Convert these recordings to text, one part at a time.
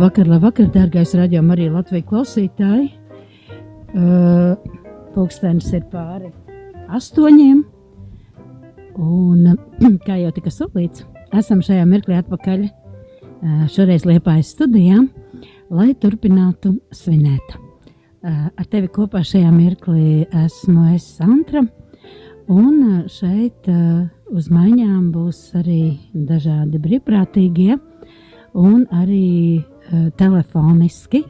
Labvakar, labvakar, dārgais radio Marija Latvija klausītāji. Uh, pulkstenis ir pāri astoņiem. Un, kā jau tika solīts, esam šajā mirklī atpakaļ uh, šoreiz Liepājas studijā, lai turpinātu svinēt. Uh, ar tevi kopā šajā mirklī esmu es Santra, un šeit uh, uz maiņām būs arī dažādi brīvprātīgie un arī uh, telefoniski.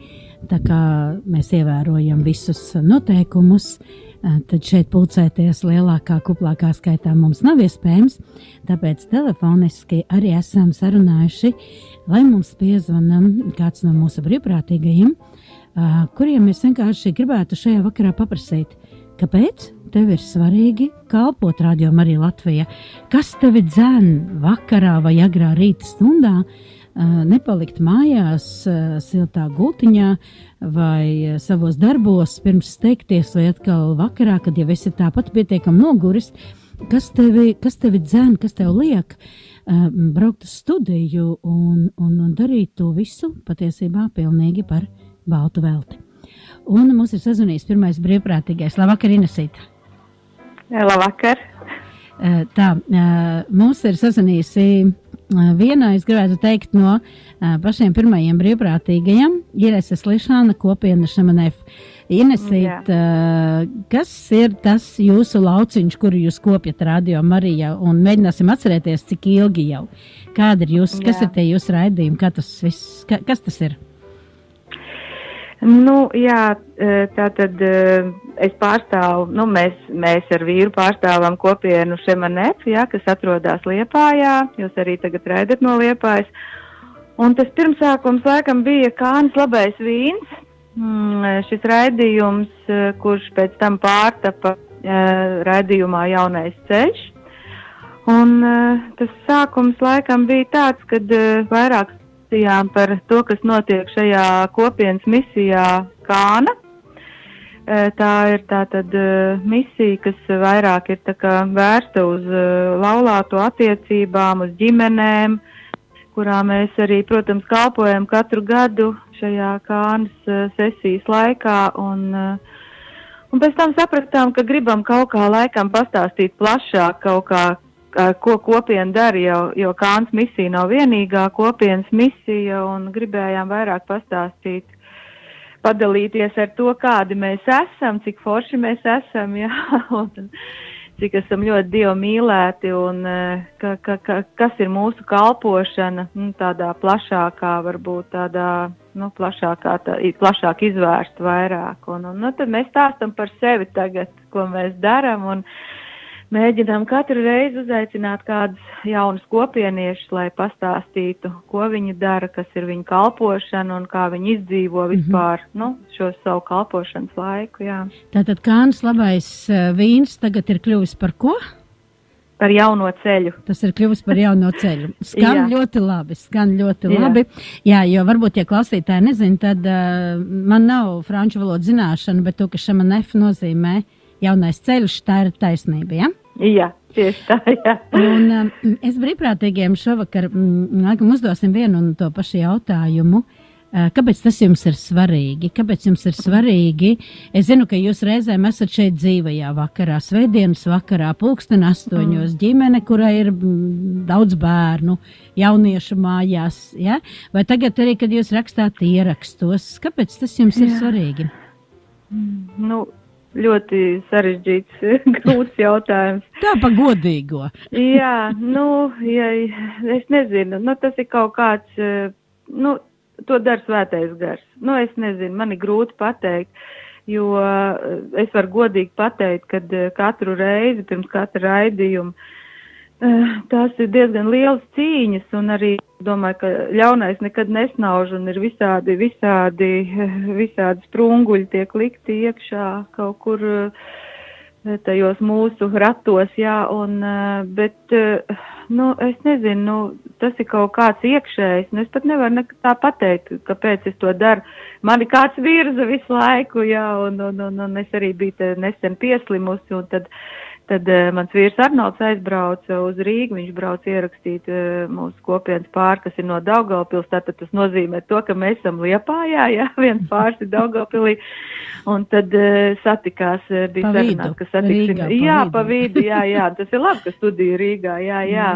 Tā kā mēs ievērojam visus noteikumus, uh, tad šeit pulcēties lielākā, kuplākā skaitā mums nav iespējams. Tāpēc telefoniski arī esam sarunājuši, lai mums piezvanam kāds no mūsu brīvprātīgajiem, uh, kuriem mēs vienkārši gribētu šajā vakarā paprasīt, kāpēc tev ir svarīgi kalpot rādījumam arī Latvijā. Kas tevi dzēn vakarā vai agrā rīta stundā? Nepalikt mājās, siltā gultiņā vai savos darbos, pirms steigties, vai atkal vakarā, kad jau esi tāpat pietiekami noguris. Kas tevi, kas tevi dzēn, kas tev liek braukt uz studiju un, un, un darīt to visu patiesībā pilnīgi par baltu velti? Un mums ir sazvanījis pirmais brīvprātīgais. Labvakar, Inesīta! Labvakar! Tā, mums ir sazvanījusi Viena, es gribētu teikt, no pašiem pirmajiem brīvprātīgajiem ir Lišāna kopiena Šamanef. Ienesīt, Jā. kas ir tas jūsu lauciņš, kuru jūs kopjat radio Marijā, un mēģināsim atcerēties, cik ilgi jau. Kāda ir jūs, kas Jā. ir tie jūsu raidījumi, kā tas viss, ka, kas tas ir? Nu, jā, tā tad es pārstāvu, nu, mēs, mēs ar vīru pārstāvam kopienu Šemanef, jā, kas atrodas Liepājā, jūs arī tagad raidat no Liepājas. Un tas pirmsākums laikam bija Kāns labais vīns, mm, šis raidījums, kurš pēc tam pārtapa raidījumā jaunais ceļš. Un tas sākums laikam bija tāds, kad vairāk diskusijām par to, kas notiek šajā kopienas misijā Kāna. E, tā ir tātad e, misija, kas vairāk ir vērsta uz e, laulāto attiecībām, uz ģimenēm, kurā mēs arī, protams, kalpojam katru gadu šajā kānas sesijas laikā. Un, un pēc tam sapratām, ka gribam kaut kā laikam pastāstīt plašāk kaut kā ko kopiena dara, jo, jo Kāns misija nav vienīgā kopienas misija, un gribējām vairāk pastāstīt, padalīties ar to, kādi mēs esam, cik forši mēs esam, jā, un cik esam ļoti dievu mīlēti, un ka, ka, ka, kas ir mūsu kalpošana, nu, tādā plašākā, varbūt tādā, nu, plašākā, tā, plašāk izvērst vairāk, un, un nu, tad mēs stāstam par sevi tagad, ko mēs daram, un, mēģinām katru reizi uzaicināt kādus jaunus kopieniešus, lai pastāstītu, ko viņi dara, kas ir viņu kalpošana un kā viņi izdzīvo mhm. vispār mm -hmm. nu, šo savu kalpošanas laiku. Jā. Tātad Kāns labais uh, vīns tagad ir kļuvis par ko? Par jauno ceļu. Tas ir kļuvis par jauno ceļu. Skan ļoti labi. Skan ļoti jā. labi. Jā, jo varbūt, ja klausītāji nezina, tad uh, man nav franču valodas zināšana, bet to, ka šamanef nozīmē jaunais ceļš, tā ir taisnība. Ja? Jā, tieši tā. Jā. Un, um, es brīvprātīgiem šovakar mm, uzdosim vienu un to pašu jautājumu. Uh, kāpēc tas jums ir svarīgi? Kāpēc jums ir svarīgi? Es zinu, ka jūs reizēm esat šeit dzīvajā vakarā, svētdienas vakarā, pulksten astoņos, mm. ģimene, kurai ir mm, daudz bērnu, jauniešu mājās. Ja? Vai tagad arī, kad jūs rakstāt ierakstos, kāpēc tas jums Jā. ir svarīgi? Nu, ļoti sarežģīts, grūts jautājums. Tā pa godīgo. Jā, nu, ja, es nezinu, nu, tas ir kaut kāds, eh, nu, to dara svētais gars. Nu, es nezinu, man ir grūti pateikt, jo eh, es varu godīgi pateikt, kad eh, katru reizi pirms katra raidījuma tās ir diezgan lielas cīņas un arī domāju, ka ļaunais nekad nesnauž un ir visādi, visādi, visādi sprunguļi tiek likti iekšā kaut kur tajos mūsu ratos, jā, un, bet, nu, es nezinu, nu, tas ir kaut kāds iekšējs, nu, es pat nevaru tā pateikt, kāpēc es to daru. Mani kāds virza visu laiku, jā, un, un, un, un es arī biju nesen pieslimusi, un tad Tad uh, mans vīrs Arnolds aizbrauca uz Rīgu, viņš brauc ierakstīt uh, mūsu kopienas pāri, kas ir no Daugavpils, tātad tas nozīmē to, ka mēs esam Liepājā, jā, viens pāris ir Daugavpilī, un tad uh, satikās, uh, bija sarunās, ka satiksim. Rīgā, pa jā, vidu. pa vidu, jā, jā, tas ir labi, ka studija Rīgā, jā, jā.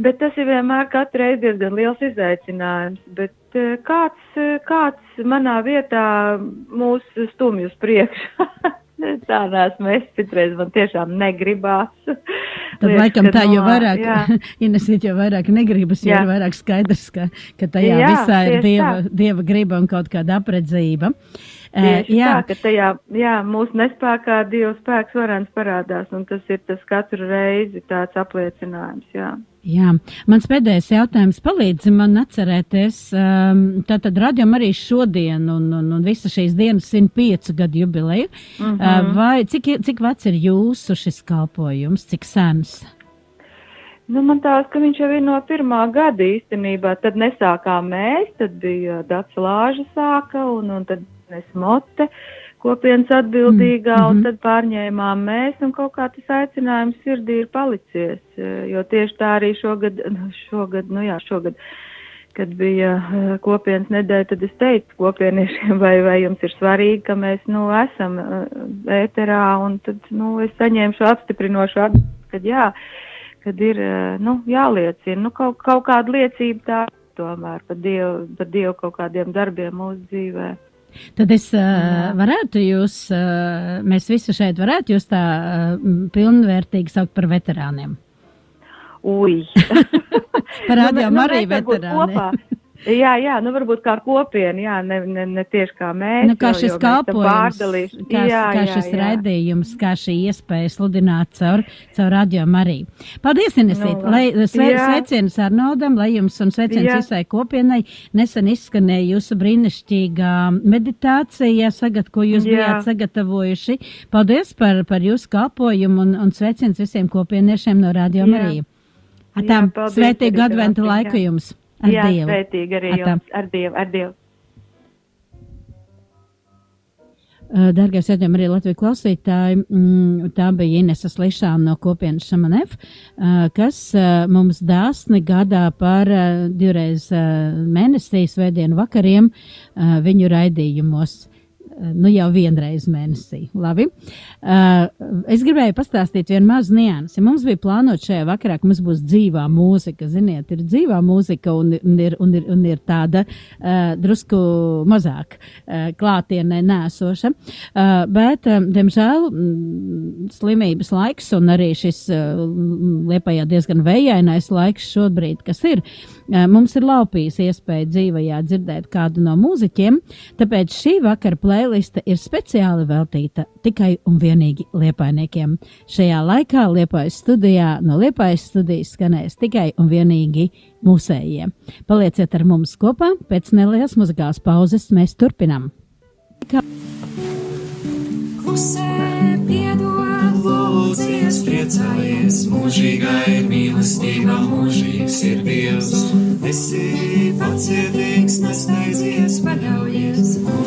Bet tas ir vienmēr katru reizi diezgan liels izaicinājums, bet uh, kāds, kāds manā vietā mūs stumj uz priekšu. Tā neesmu es, citreiz man tiešām negribās. Tad, Liekas, laikam, ka tā jau vairāk. Inesīt jau vairāk negribas, jo ir vairāk skaidrs, ka, ka tajā Jā, visā ir dieva, tā. dieva griba un kaut kāda apredzība. Eh, Tieši jā, tā, ka tajā, jā, mūsu nespēkā Dieva spēks varens parādās, un tas ir tas katru reizi tāds apliecinājums, jā. jā. Mans pēdējais jautājums palīdz man atcerēties, um, tātad radījum arī šodien un, un, un visa šīs dienas 105 gadu jubileju. Mm Mhm. -hmm. Vai cik, cik vecs ir jūsu šis kalpojums, cik sens? Nu, man tās, ka viņš jau ir no pirmā gada īstenībā, tad nesākām mēs, tad bija Dats Lāža sāka, un, un tad mēs mote kopienas atbildīgā, mm Mhm. un tad pārņēmām mēs, un kaut kā tas aicinājums sirdī ir palicies, eh, jo tieši tā arī šogad, nu, šogad, nu jā, šogad, kad bija eh, kopienas nedēļa, tad es teicu kopieniešiem, vai, vai jums ir svarīgi, ka mēs, nu, esam eh, ēterā, un tad, nu, es saņēmu šo apstiprinošu atbildi, kad jā, kad ir, nu, jāliecina, nu, kaut, kaut kāda liecība tā tomēr par Dievu, par Dievu kaut kādiem darbiem mūsu dzīvē. Tad es uh, varētu jūs, uh, mēs visi šeit varētu jūs tā uh, pilnvērtīgi saukt par veterāniem. Ui! Par rādījām nu, arī veterāni. kopā. Jā, jā, nu varbūt kā kopiena, jā, ne, ne, ne tieši kā mēs. Nu, kā šis kalpojums, kā, jā, kā jā, šis jā. raidījums, kā šī iespēja sludināt caur, caur radio arī. Paldies, Inesīt! Nu, lai, sve, jā. sveiciens Arnoldam, lai jums un sveiciens Jā. visai kopienai. Nesen izskanēja jūsu brīnišķīgā meditācija, sagat, ko jūs Jā. bijāt sagatavojuši. Paldies par, par jūsu kalpojumu un, un sveiciens visiem kopieniešiem no radio Jā. arī. Jā, Atām, svētīgu adventu laiku jums! Ar jā, Dievu! sveitīgi arī Atā. jums. Ar Dievu, ar Dievu. Dargais redzējumi arī Latviju klausītāji, mm, tā bija Inesa Slišāna no kopienas Šamanev, uh, kas mums dāsni gadā par divreiz mēnesī svētdienu vakariem viņu raidījumos. Nu, jau vienreiz mēnesī. Labi. Uh, es gribēju pastāstīt vienu mazu niansi. Mums bija plānot šajā vakarā, ka mums būs dzīvā mūzika. Ziniet, ir dzīvā mūzika un, un, ir, un, ir, un ir tāda uh, drusku mazāk uh, klātienē nēsoša. Bet, diemžēl, mm, slimības laiks un arī šis liepajā diezgan vējainais laiks šobrīd, kas ir, mums ir laupījis iespēja dzīvajā dzirdēt kādu no mūziķiem, tāpēc šī vakara playliste ir speciāli veltīta tikai un vienīgi liepainiekiem. Šajā laikā liepājas studijā no liepājas studijas skanēs tikai un vienīgi mūsējie. Palieciet ar mums kopā, pēc nelielas muzikālas pauzes mēs turpinam. Klusē piedod, lūdzies, priecājies, mūžīgā ir mīlestība, mūžīgs ir Dievs. Esi pacietīgs, nesteidzies, paļaujies,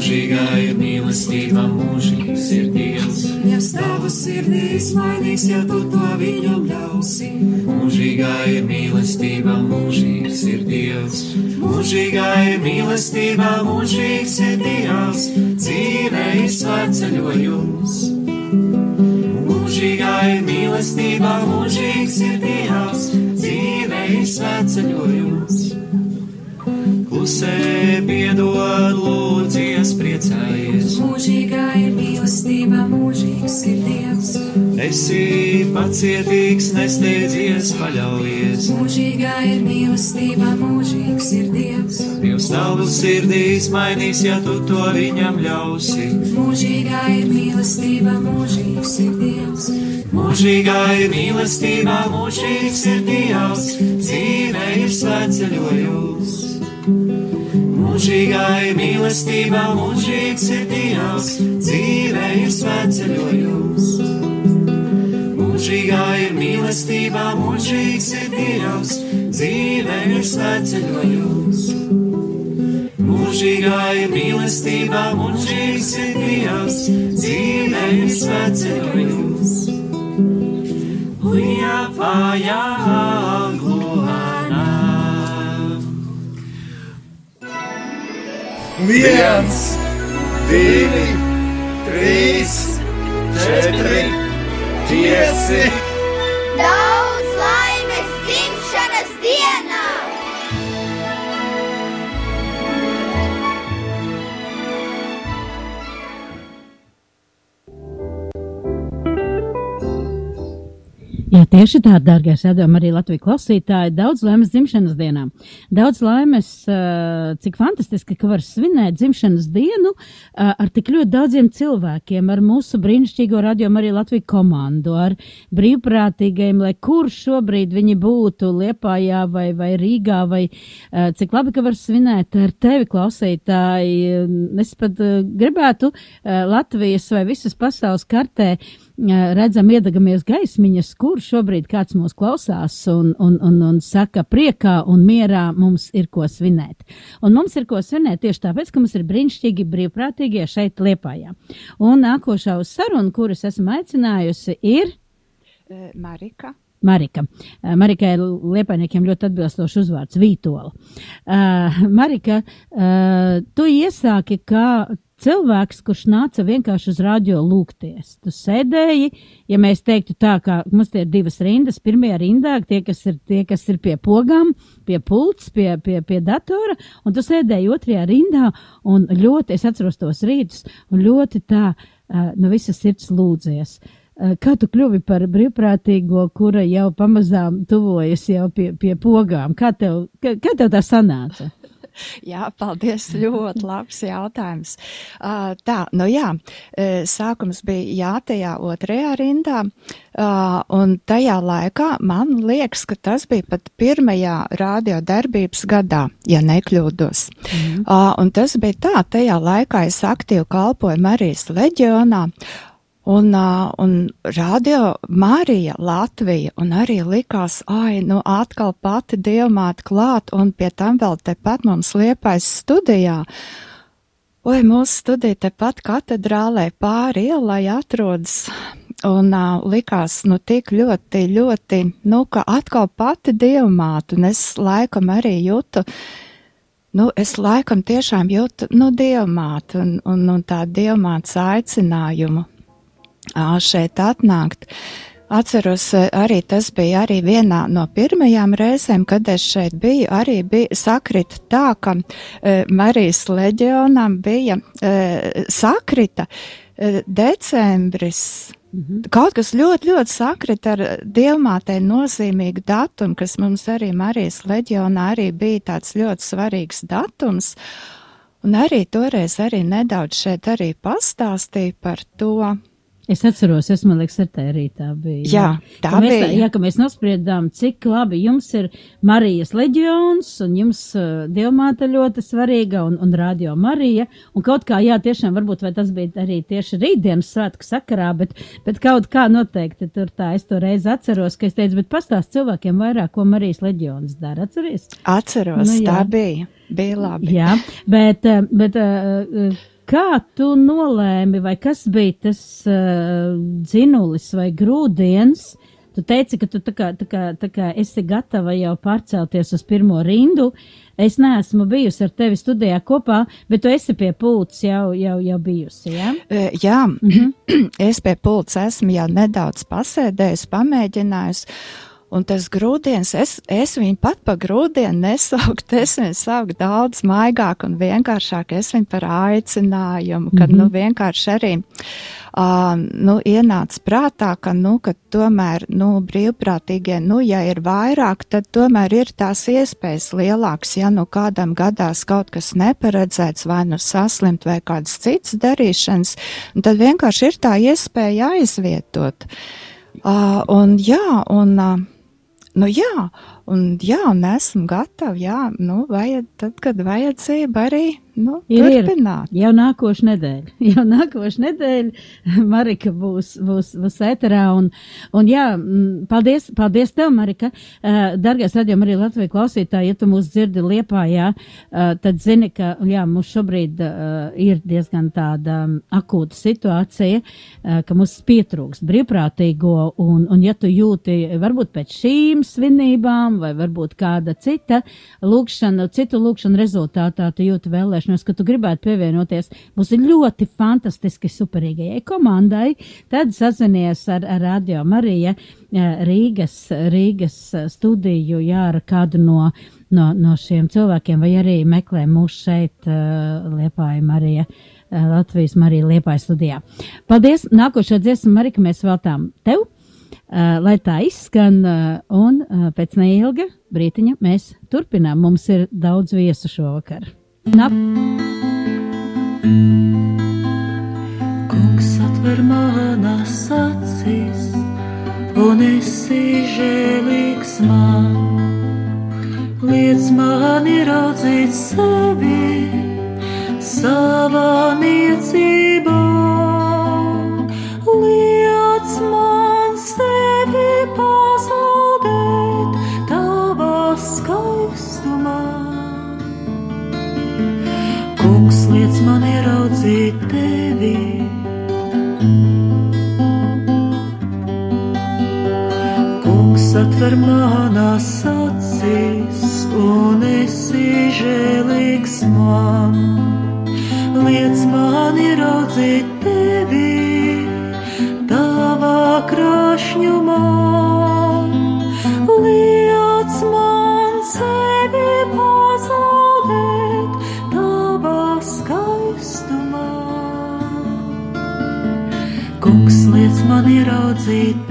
mūžīgā ir mīlestība, mūžīgs ir Dievs. Ja stāvu sirdīs mainīs, ja tu to viņam ļausi, mūžīgā ir mīlestība, mūžīgs ir Dievs. Mūžīgā ir mīlestība, mūžīgs ir Dievs, dzīve ir svētceļojums. Mūžīgā ir mīlestība, mūžīgs ir Dievs, dzīve ir svētceļojums. Klusē piedod, lūdzies, priecājies. Mūžīgā ir mīlestība, mūžīgs ir Dievs. Esi pacietīgs, nesteidzies, paļaujies. Mūžīgā ir mīlestība, mūžīgs ir Dievs. Dievs tavu sirdīs mainīs, ja tu to viņam ļausi. Mūžīgā ir mīlestība, mūžīgs ir Dievs. Mūžīgā ir mīlestība, mūžīgs ir Dievs. Dzīve ir svētceļojums. Mūžīgā ir mīlestība, mūžīgs ir Dievs. Dzīve ir svētceļojums. Mūžīgā ir mīlestība, mūžīgs ir Dievs. Dzīve ir svētceļojums. Mūžīgā ir mīlestība, mūžīgs ir Dievs. Dzīve ir svētceļojums. liepājā Viens, divi, trīs, četri, pieci. Daudz laimes dzimšanas dienā! Jā, tieši tā, dārgais redzam, arī Latvijas klausītāji. Daudz laimes dzimšanas dienā. Daudz laimes, uh, cik fantastiski, ka var svinēt dzimšanas dienu uh, ar tik ļoti daudziem cilvēkiem, ar mūsu brīnišķīgo radiomu arī Latvijas komandu, ar brīvprātīgajiem, lai kur šobrīd viņi būtu Liepājā vai, vai Rīgā, vai uh, cik labi, ka var svinēt ar tevi klausītāji. Es pat uh, gribētu uh, Latvijas vai visas pasaules kartē redzam, iedegamies gaismiņas, kur šobrīd kāds mūs klausās un, un, un, un saka, priekā un mierā mums ir ko svinēt. Un mums ir ko svinēt tieši tāpēc, ka mums ir brīnišķīgi brīvprātīgie šeit Liepājā. Un nākošā uz sarunu, kuras esmu aicinājusi, ir Marika. Marika. Marika ir liepainiekiem ļoti atbilstošs uzvārds Vītola. Uh, Marika, uh, tu iesāki kā cilvēks, kurš nāca vienkārši uz radio lūgties. Tu sēdēji, ja mēs teiktu tā, kā mums tie ir divas rindas, pirmajā rindā tie, kas ir, tie, kas ir pie pogām, pie pults, pie, pie, pie datora, un tu sēdēji otrajā rindā, un ļoti, es atceros tos rītus, un ļoti tā, no visas sirds lūdzies. Kā tu kļuvi par brīvprātīgo, kura jau pamazām tuvojas jau pie, pie pogām? Kā tev, kā, kā tev tā sanāca? Jā, paldies. Ļoti labs jautājums. Uh, tā, nu jā, sākums bija jā, tajā otrajā rindā, uh, un tajā laikā man liekas, ka tas bija pat pirmajā radio darbības gadā, ja nekļūdos. Mm. Uh, un tas bija tā, tajā laikā es aktīvi kalpoju Marijas leģionā. Uh, un radio Marija Latvija, un arī likās, ai, nu atkal pati dievmāte klāt, un pie tam vēl tepat mums liepais studijā. Oi, mūsu studija tepat katedrālē pāri ielai atrodas, un uh, likās, nu tik ļoti, ļoti, nu, ka atkal pati dievmāte, un es laikam arī jūtu, nu, es laikam tiešām jūtu, nu, dievmāte, un, un, un tā dievmātes aicinājumu šeit atnākt. Atceros, arī tas bija arī vienā no pirmajām reizēm, kad es šeit biju, arī bija sakrita tā, ka e, Marijas leģionam bija e, sakrita e, decembris. Mhm. Kaut kas ļoti, ļoti sakrit ar dievmātei nozīmīgu datumu, kas mums arī Marijas leģionā arī bija tāds ļoti svarīgs datums. Un arī toreiz arī nedaudz šeit arī pastāstīja par to, Es atceros, es man liekas, ar tā rītā bija. Jā, tā ka mēs, bija. Jā, ka mēs nospriedām, cik labi jums ir Marijas leģions, un jums uh, dievmāte ļoti svarīga, un, un radio Marija, un kaut kā, jā, tiešām varbūt, vai tas bija arī tieši rītdienas svētku sakarā, bet, bet kaut kā noteikti tur tā, es to reizi atceros, ka es teicu, bet pastāst cilvēkiem vairāk, ko Marijas leģions dara, atceries? Atceros, Nu, jā. tā bija. Bija labi. Jā, bet, uh, bet uh, kā tu nolēmi, vai kas bija tas uh, dzinulis vai grūdienis? Tu teici, ka tu tā kā, tā kā, tā kā esi gatava jau pārcelties uz pirmo rindu. Es neesmu bijusi ar tevi studijā kopā, bet tu esi pie pults jau, jau, jau bijusi, jā? E, Jā, mm. -hmm. es pie pults esmu jau nedaudz pasēdējis, pamēģinājis. Un tas grūdienis, es, es viņu pat par grūdienu nesauktu, es viņu sauktu daudz maigāk un vienkāršāk. Es viņu par aicinājumu, kad, mm -hmm. nu, vienkārši arī, uh, nu, ienāca prātā, ka, nu, ka tomēr, nu, brīvprātīgie, nu, ja ir vairāk, tad tomēr ir tās iespējas lielākas, ja nu kādam gadās kaut kas neparedzēts, vai nu saslimt, vai kādas citas darīšanas, tad vienkārši ir tā iespēja aizvietot. Uh, un jā, un. Uh, Nu jā, un jā, un esmu gatava, jā, nu, vajad, tad, kad vajadzība arī, nu, Ir, ir. turpināt. Jau nākošu nedēļu. Jau nākošu nedēļu Marika būs, būs, būs ēterā. Un, un jā, paldies, paldies tev, Marika. Uh, dargais radījum arī Latvijas klausītāji, ja tu mūs dzirdi liepā, jā, uh, tad zini, ka, jā, mums šobrīd uh, ir diezgan tāda um, akūta situācija, uh, ka mums pietrūks brīvprātīgo. Un, un ja tu jūti, varbūt pēc šīm svinībām, vai varbūt kāda cita lūkšana, citu lūkšanu rezultātā, tu jūti vēlēšanos, ka tu gribētu pievienoties mūsu ļoti fantastiski superīgajai komandai, tad sazinies ar, ar Radio Marija eh, Rīgas, Rīgas eh, studiju, jā, ar kādu no, no, no šiem cilvēkiem, vai arī meklē mūs šeit uh, Liepāja Marija. eh, Latvijas Marija Liepāja studijā. Paldies! Nākošo dziesmu, Marika, mēs veltām tev, uh, lai tā izskan, uh, un uh, pēc neilga brītiņa mēs turpinām. Mums ir daudz viesu šovakar. Nap Kungs atver manas acis, un esi žēlīgs man. Liec man ieraudzīt sevi, savā niecībā. Liec man sevi pazaudēt, tavā skaistumā. Liec man ieraudzīt tevi. Kungs atver manas acis, un esi žēlīgs man. Liec man ieraudzīt tevi, man ieraudzīt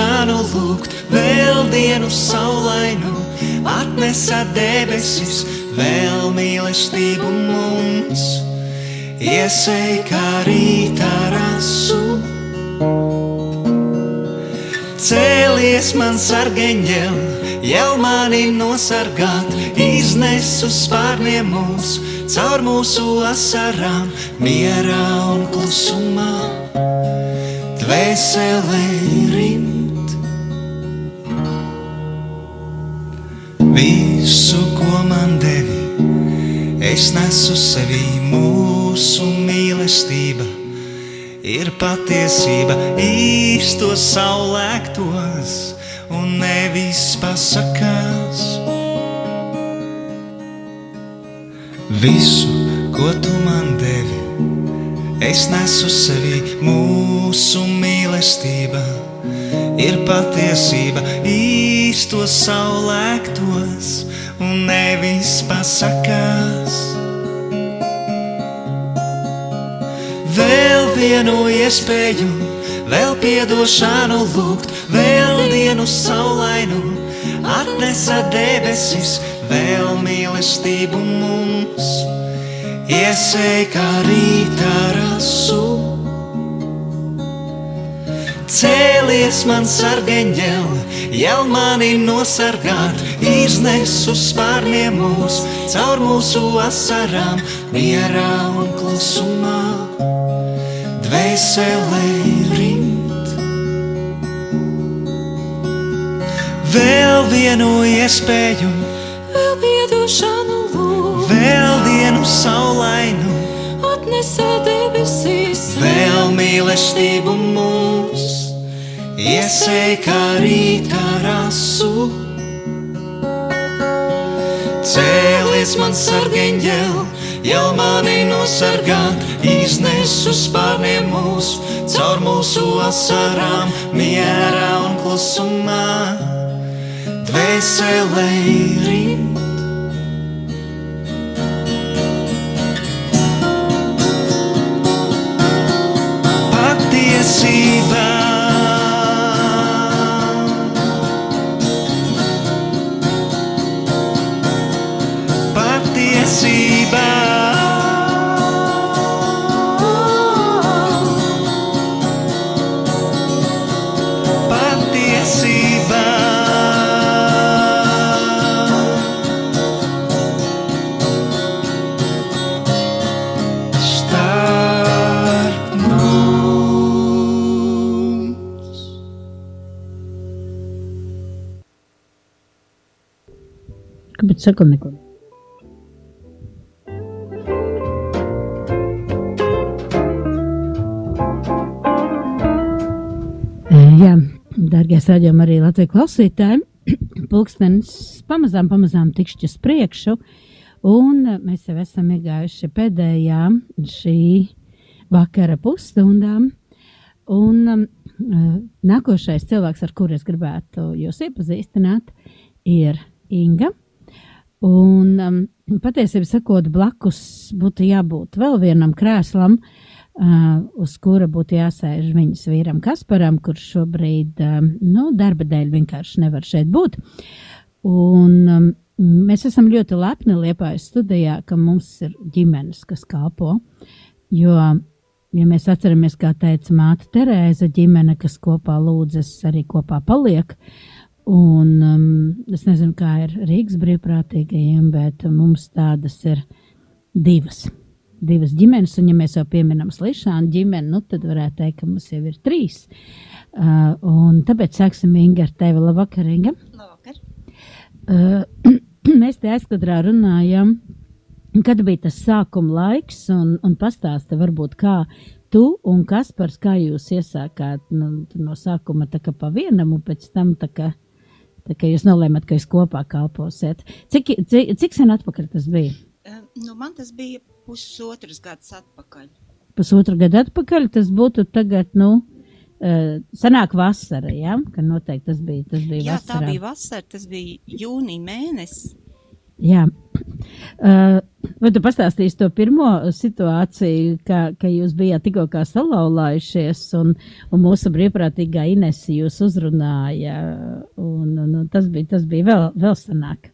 piedošanu lūgt, vēl dienu saulainu, atnesa debesis, vēl mīlestību mums, iesēj kā rītā rasu. Cēlies man sargeņģel, jau mani nosargāt, iznes uz spārniem mūs, caur mūsu asarām, mierā un klusumā, dvēselē rimt. Visu, ko man devi, es nesu sevī mūsu mīlestība ir patiesība īstos saulēktos un nevis pasakās. Visu, ko tu man devi, es nesu sevi mūsu mīlestība. Ir patiesība īstos saulēktos un nevis pasakās. Vēl vienu iespēju, vēl piedošanu lūgt, vēl dienu saulainu, atnesa debesis, vēl mīlestību mums, iesēj kā rītā rasu. Cēlies man sargeņģel, jau mani nosargāt, iznes uz spārniem mūs, caur mūsu asarām, mierā un klusumā. Dvēselē rimt. Vēl vienu iespēju, vēl piedošanu lūdzu, vēl dienu saulainu, atnesa debesīs, vēl mīlestību mūs, iesēj kā rītā rasu. Cēlies man sargeņģel, jau mani nosargāt, iznes uz spārniem mūs, caur mūsu asarām, mierā un klusumā, dvēselē rimt. Patiesībā. Saka neko? Jā, dārgais raidījuma arī Latvijas klausītāji, pulkstenis pamazām, pamazām tikšķi uz priekšu, un mēs jau esam iegājuši pēdējā šī vakara pusstundām, un um, nākošais cilvēks, ar kuru es gribētu jūs iepazīstināt, ir Inga, un um, patiesībā sakot, blakus būtu jābūt vēl vienam krēslam, uh, uz kura būtu jāsēž viņas vīram Kasparam, kurš šobrīd um, nu, darba dēļ vienkārši nevar šeit būt. Un, um, mēs esam ļoti lepni Liepājas studijā, ka mums ir ģimenes, kas kalpo. Jo, ja mēs atceramies, kā teica māte Terēza, ģimene, kas kopā lūdzas, arī kopā paliek. Un um, es nezinu, kā ir Rīgas brīvprātīgajiem, bet mums tādas ir divas divas ģimenes, un, ja mēs jau pieminam slišānu ģimeni, nu, tad varētu teikt, ka mums jau ir trīs. Uh, un tāpēc sāksim Inga ar tevi. Labvakar, Inga. Labvakar. Uh, mēs te aizkadrā runājam, kad bija tas sākuma laiks, un, un pastāsta varbūt, kā tu un Kaspars, kā jūs iesākāt nu, no sākuma tā kā pa vienam, un pēc tam tā kā, tā kā jūs nolēmat, ka jūs kopā kalposiet. Cik, cik, cik sen atpakaļ tas bija? Eh, Nu, man tas bija pusotras gadus atpakaļ. Pusotru gadu atpakaļ tas būtu tagad, nu, eh, sanāk vasara, jā, ja? ka noteikti tas bija, tas bija Jā, tā vasarā. bija vasara, tas bija jūnija mēnesis. Jā. Uh, vai tu pastāstīsi to pirmo situāciju, ka, ka jūs bijāt tikko kā salauzājušies, un, un mūsu brīvprātīgā Inese jūs uzrunāja, un, un, un tas bija, tas bija vēl, vēl sanāk.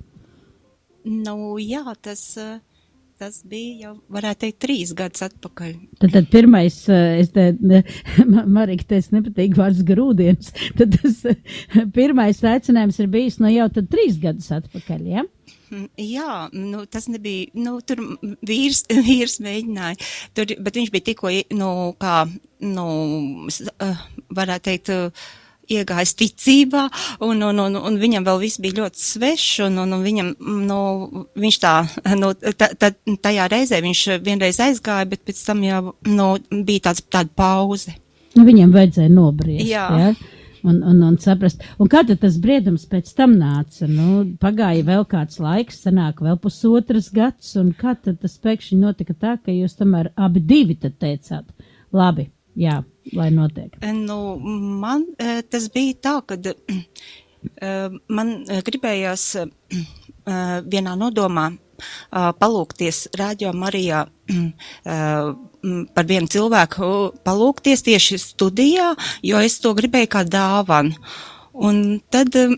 Nu, jā, tas, eh, tas bija jau, varētu teikt, trīs gadus atpakaļ. Tad, tad pirmais, uh, es te, Marika, te es nepatīk vārds grūdienis, tad tas uh, pirmais aicinājums ir bijis no jau tad trīs gadus atpakaļ, jā? Ja? Jā, nu, tas nebija, nu, tur vīrs, vīrs mēģināja, tur, bet viņš bija tikko, nu, kā, nu, eh, varētu teikt, eh, iegājis ticībā, un, un, un, un viņam vēl viss bija ļoti svešs, un, un, un viņam, nu, viņš tā, nu, ta, ta, tajā reizē viņš vienreiz aizgāja, bet pēc tam jau, nu, bija tāds, tāda pauze. Nu, viņam vajadzēja nobriest. Jā. Ja? Un, un, un saprast, un kā tad tas briedums pēc tam nāca? Nu, pagāja vēl kāds laiks, sanāk vēl pusotras gads, un kā tad tas pēkšņi notika tā, ka jūs tomēr abi divi tad teicāt, labi, jā, lai notiek. Nu, man eh, tas bija tā, ka man eh, gribējās eh, vienā nodomā eh, palūkties Rādio Marijā eh, par vienu cilvēku, palūkties tieši studijā, jo es to gribēju kā dāvanu. Un tad uh,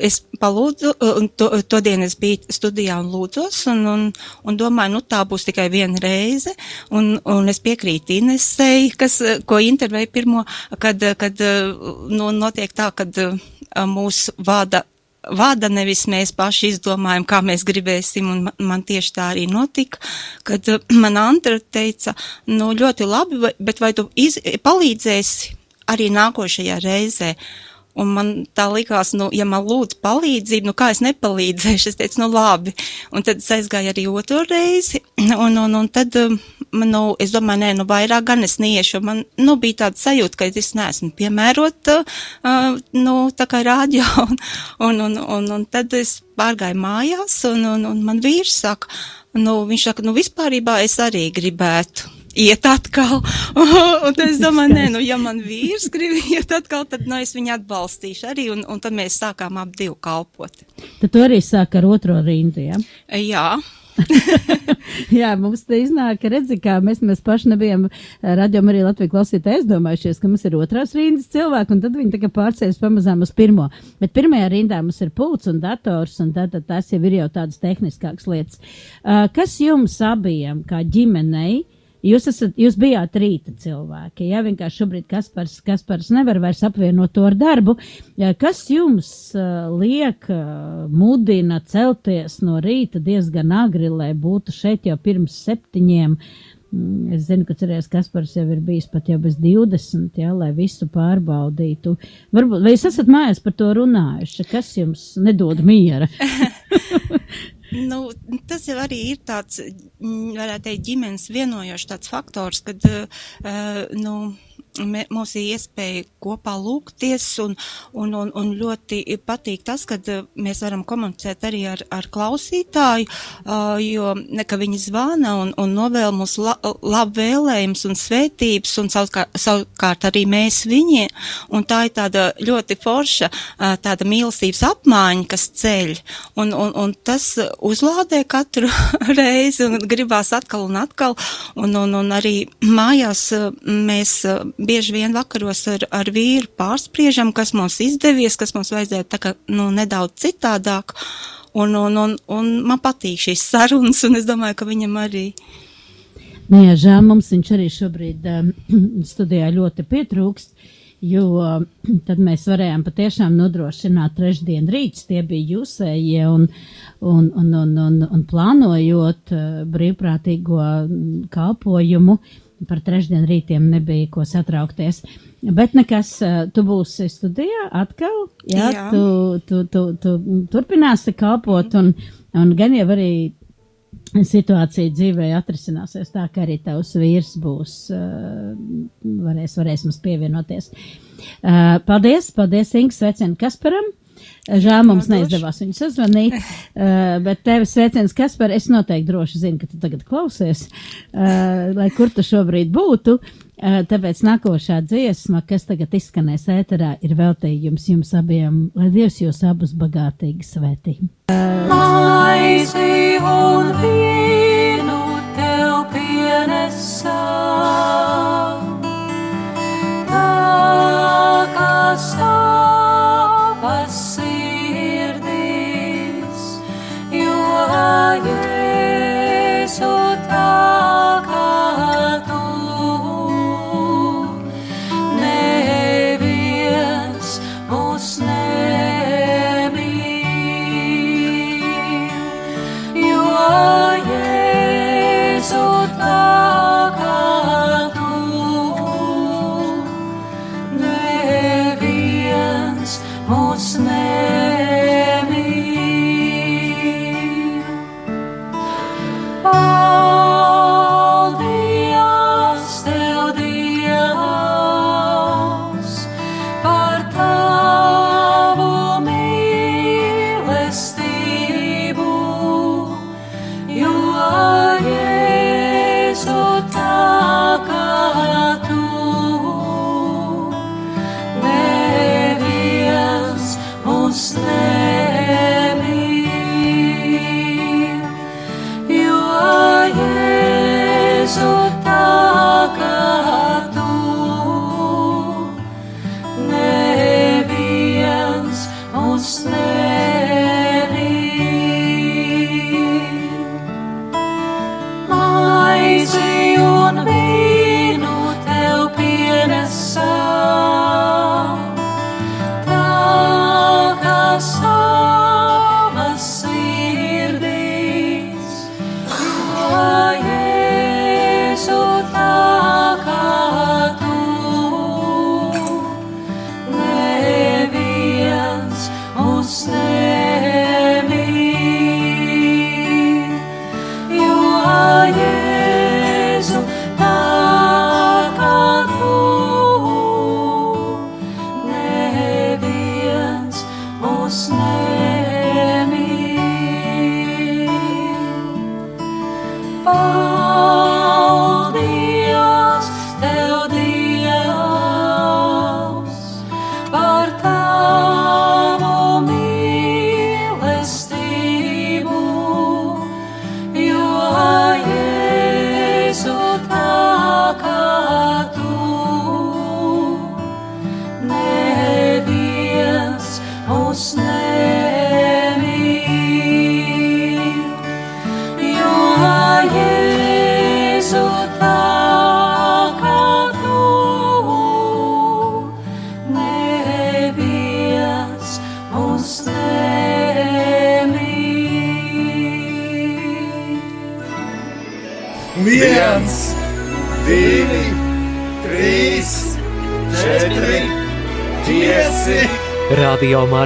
es palūdzu, uh, un to, to dienu es biju studijā un lūdzos, un, un, un domāju, nu tā būs tikai viena reize, un, un es piekrītu Inesei, kas, uh, ko intervēja pirmo, kad, uh, kad uh, nu, notiek tā, kad uh, mūs vada vada, nevis mēs paši izdomājam, kā mēs gribēsim, un man, man tieši tā arī notika, kad uh, man Antra teica, nu ļoti labi, bet vai tu iz, palīdzēsi arī nākošajā reizē? Un man tā likās, nu, ja man lūdz palīdzību, nu, kā es nepalīdzēšu, es teicu, nu, labi. Un tad es aizgāju arī otro reizi, un, un, un tad, um, nu, es domāju, nē, nu, vairāk gan es neiešu, jo man, nu, bija tāda sajūta, ka es neesmu piemērota, uh, nu, tā kā rādio, un, un, un, un, un tad es pārgāju mājās, un, un, un man vīrs saka, nu, viņš saka, nu, vispārībā es arī gribētu iet atkal. un tad es domāju, nē, nu, ja man vīrs grib iet atkal, tad, nu, es viņu atbalstīšu arī, un, un tad mēs sākām ap divu kalpot. Tad tu arī sāk ar otro rindu, jā? Jā, Jā, mums te iznāk, redzi, kā mēs, mēs paši nebijām radījumi arī Latviju klausītāji aizdomājušies, ka mums ir otrās rindas cilvēki, un tad viņi tā kā pārcēlas pamazām uz pirmo. Bet pirmajā rindā mums ir pults un dators, un tātad tas jau ir jau tādas tehniskākas lietas. Uh, kas jums abiem, kā ģimenei, Jūs, esat, jūs bijāt rīta cilvēki. Jā, vienkārši šobrīd Kaspars, Kaspars nevar vairs apvienot to ar darbu. Kas jums uh, liek, uh, mudina celties no rīta diezgan agri, lai būtu šeit jau pirms septiņiem? Mm, Es zinu, ka cerēs Kaspars jau ir bijis pat jau bez 20, jā, lai visu pārbaudītu. Varbūt, vai jūs esat mājās par to runājuši? Kas jums nedod miera? Nu, tas jau arī ir tāds, mm, varētu teikt, ģimenes vienojošs tāds faktors, kad, uh, nu, mums ir iespēja kopā lūgties un, un, un, un ļoti patīk tas, kad uh, mēs varam komunicēt arī ar, ar klausītāju, uh, jo ka viņi zvana un, un novēl mums la, labu vēlējums un svētības un savukārt, savukārt arī mēs viņiem. Un tā ir tāda ļoti forša, uh, tāda mīlestības apmaiņa, kas ceļ. Un, un, un tas uzlādē katru reizi un gribās atkal un atkal. Un, un, un arī mājās mēs bieži vien vakaros ar, ar vīru pārspriežam, kas mums izdevies, kas mums vajadzēja tā kā, nu, nedaudz citādāk. Un, un, un, un man patīk šīs sarunas, un es domāju, ka viņam arī. Nu, jā, žēl mums viņš arī šobrīd um, studijā ļoti pietrūkst, jo um, tad mēs varējām patiešām nodrošināt trešdienu rīts, tie bija jūsējie un, un, un, un, un, un plānojot uh, brīvprātīgo mm, kalpojumu. Par trešdien rītiem nebija ko satraukties. Bet nekas, uh, tu būsi studijā atkal, jā, Jā. Tu, tu, tu, tu turpināsi kalpot un, un gan jau arī situācija dzīvē atrisināsies tā, ka arī tavs vīrs būs, uh, varēs, varēs mums pievienoties. Uh, paldies, paldies, Inga, sveicienu Kasparam. Žēl mums neizdevās viņu sazvanīt, uh, bet tevis sveiciens Kaspar, es noteikti droši zinu, ka tu tagad klausies, uh, lai kur tu šobrīd būtu. Uh, tāpēc nākošā dziesma, kas tagad izskanēs ēterā, ir veltījums jums abiem, lai Dievs jūs abus bagātīgi svētī. Maizi un vīnu tev pienesā.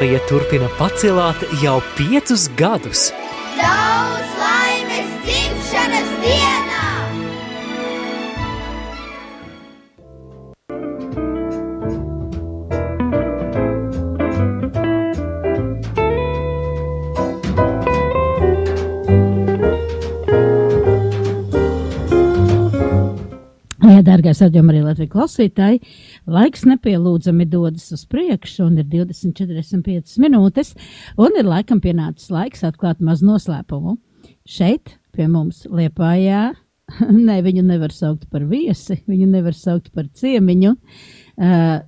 Marija turpina pacelāt jau piecus gadus. Jā, dārgais radījuma arī Latvijas klausītāji, laiks nepielūdzami dodas uz priekšu, un ir 20,45 minūtes, un ir laikam pienācis laiks atklāt maz noslēpumu. Šeit pie mums Liepājā, ne, viņu nevar saukt par viesi, viņu nevar saukt par ciemiņu,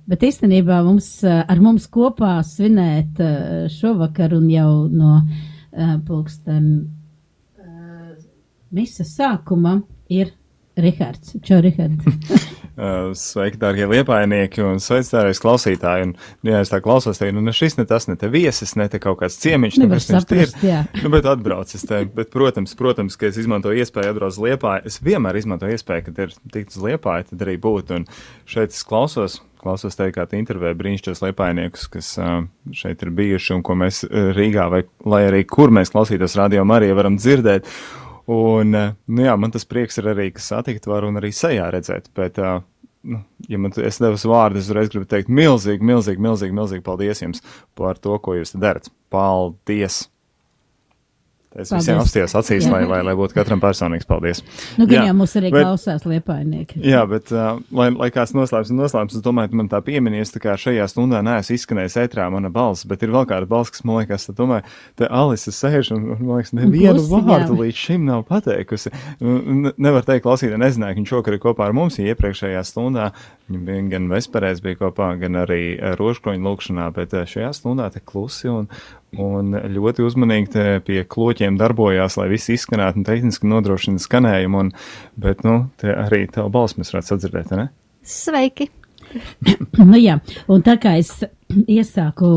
bet īstenībā mums, ar mums kopā svinēt šovakar un jau no pulksten misas sākuma ir Rihards. Čau, Rihard. Uh, sveiki, dārgie liepainieki un sveic dārgais klausītāji. Un, nu, jā, es tā klausos tevi, nu, ne šis, ne tas, ne te viesis, ne te kaut kāds ciemiņš, Nevar kas viņš ir. Nu, bet atbraucis te. Bet, protams, protams, ka es izmantoju iespēju atbraukt uz liepāju. Es vienmēr izmantoju iespēju, kad ir tikt uz liepāju, tad arī būt. Un šeit es klausos, klausos tevi, kā tu intervēji brīnišķos liepainiekus, kas uh, šeit ir bijuši un ko mēs uh, Rīgā vai lai arī kur mēs klausītos radio Marija varam dzirdēt. Un, uh, nu jā, man tas prieks ir arī, ka satikt varu un arī sejā redzēt. Bet, uh, nu, ja man es devu vārdu, es uzreiz gribu teikt milzīgi, milzīgi, milzīgi, milzīgi paldies jums par to, ko jūs darat. Paldies! Es Paldies. visiem apstījos acīs, Jā. lai, lai, lai būtu katram personīgs paldies. Nu, gan jau mums arī bet- klausās liepainieki. Jā, bet, uh, lai, lai kāds noslēpts un noslēpts, es domāju, ka man tā pieminīs, tā kā šajā stundā neesmu izskanējis ētrā mana balss, bet ir vēl kāda balss, kas man liekas, tad domāju, te Alisa sēž un, un man liekas, nevienu klusi, vārdu jā. līdz šim nav pateikusi. Ne, nevar teikt, klausītāji, nezināja, ka viņš šokar ir kopā ar mums, iepriekšējā stundā viņa bija gan vesperēs bija kopā, gan arī rožkroņa lūkšanā, bet šajā stundā te klusi un, un ļoti uzmanīgi pie kloķiem darbojās, lai viss izskanētu un tehniski nodrošina skanējumu, un, bet, nu, te arī tavu balsu mēs varētu sadzirdēt, ne? Sveiki! nu, jā, un tā kā es iesāku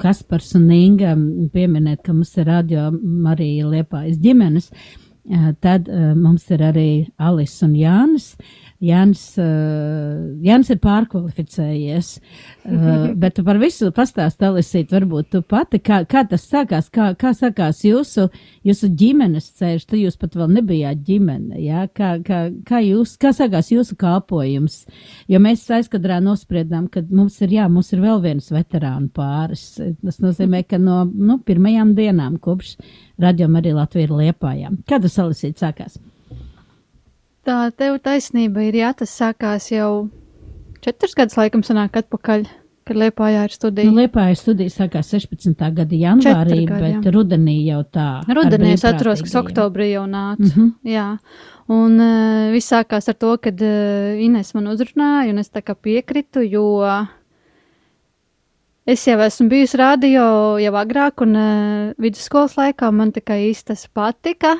Kaspars un Inga pieminēt, ka mums ir radio Marija Liepājas ģimenes, eh, tad eh, mums ir arī Alis un Jānis. Jānis, eh, Jānis ir pārkvalificējies, eh, bet par visu pastāst, Alisīt, varbūt tu pati, kā, kā tas sākās, kā, kā sākās jūsu, jūsu ģimenes ceļš, tu jūs pat vēl nebijāt ģimene, jā, kā, kā, kā jūs, kā sākās jūsu kalpojums, jo mēs aizkadrā nospriedām, ka mums ir, jā, mums ir vēl viens veterānu pāris, tas nozīmē, ka no, nu, pirmajām dienām kopš radījuma arī Latvija ir liepājām. Kā tas, Alisīt, sākās? Tā tev taisnība ir, jā, tas sākās jau četrus gadus laikam sanāk atpakaļ, kad Liepājā ir studija. Nu, Liepāja studija sākās 16. gada janvārī, gadi, bet jā. rudenī jau tā. Rudenī es atceros, brīvprātīgajiem. oktobrī jau nāca. Mhm. Jā, un uh, viss sākās ar to, kad uh, Ines man uzrunāja, un es tā kā piekritu, jo es jau esmu bijusi radio jau agrāk, un uh, vidusskolas laikā man tikai īsti tas patika,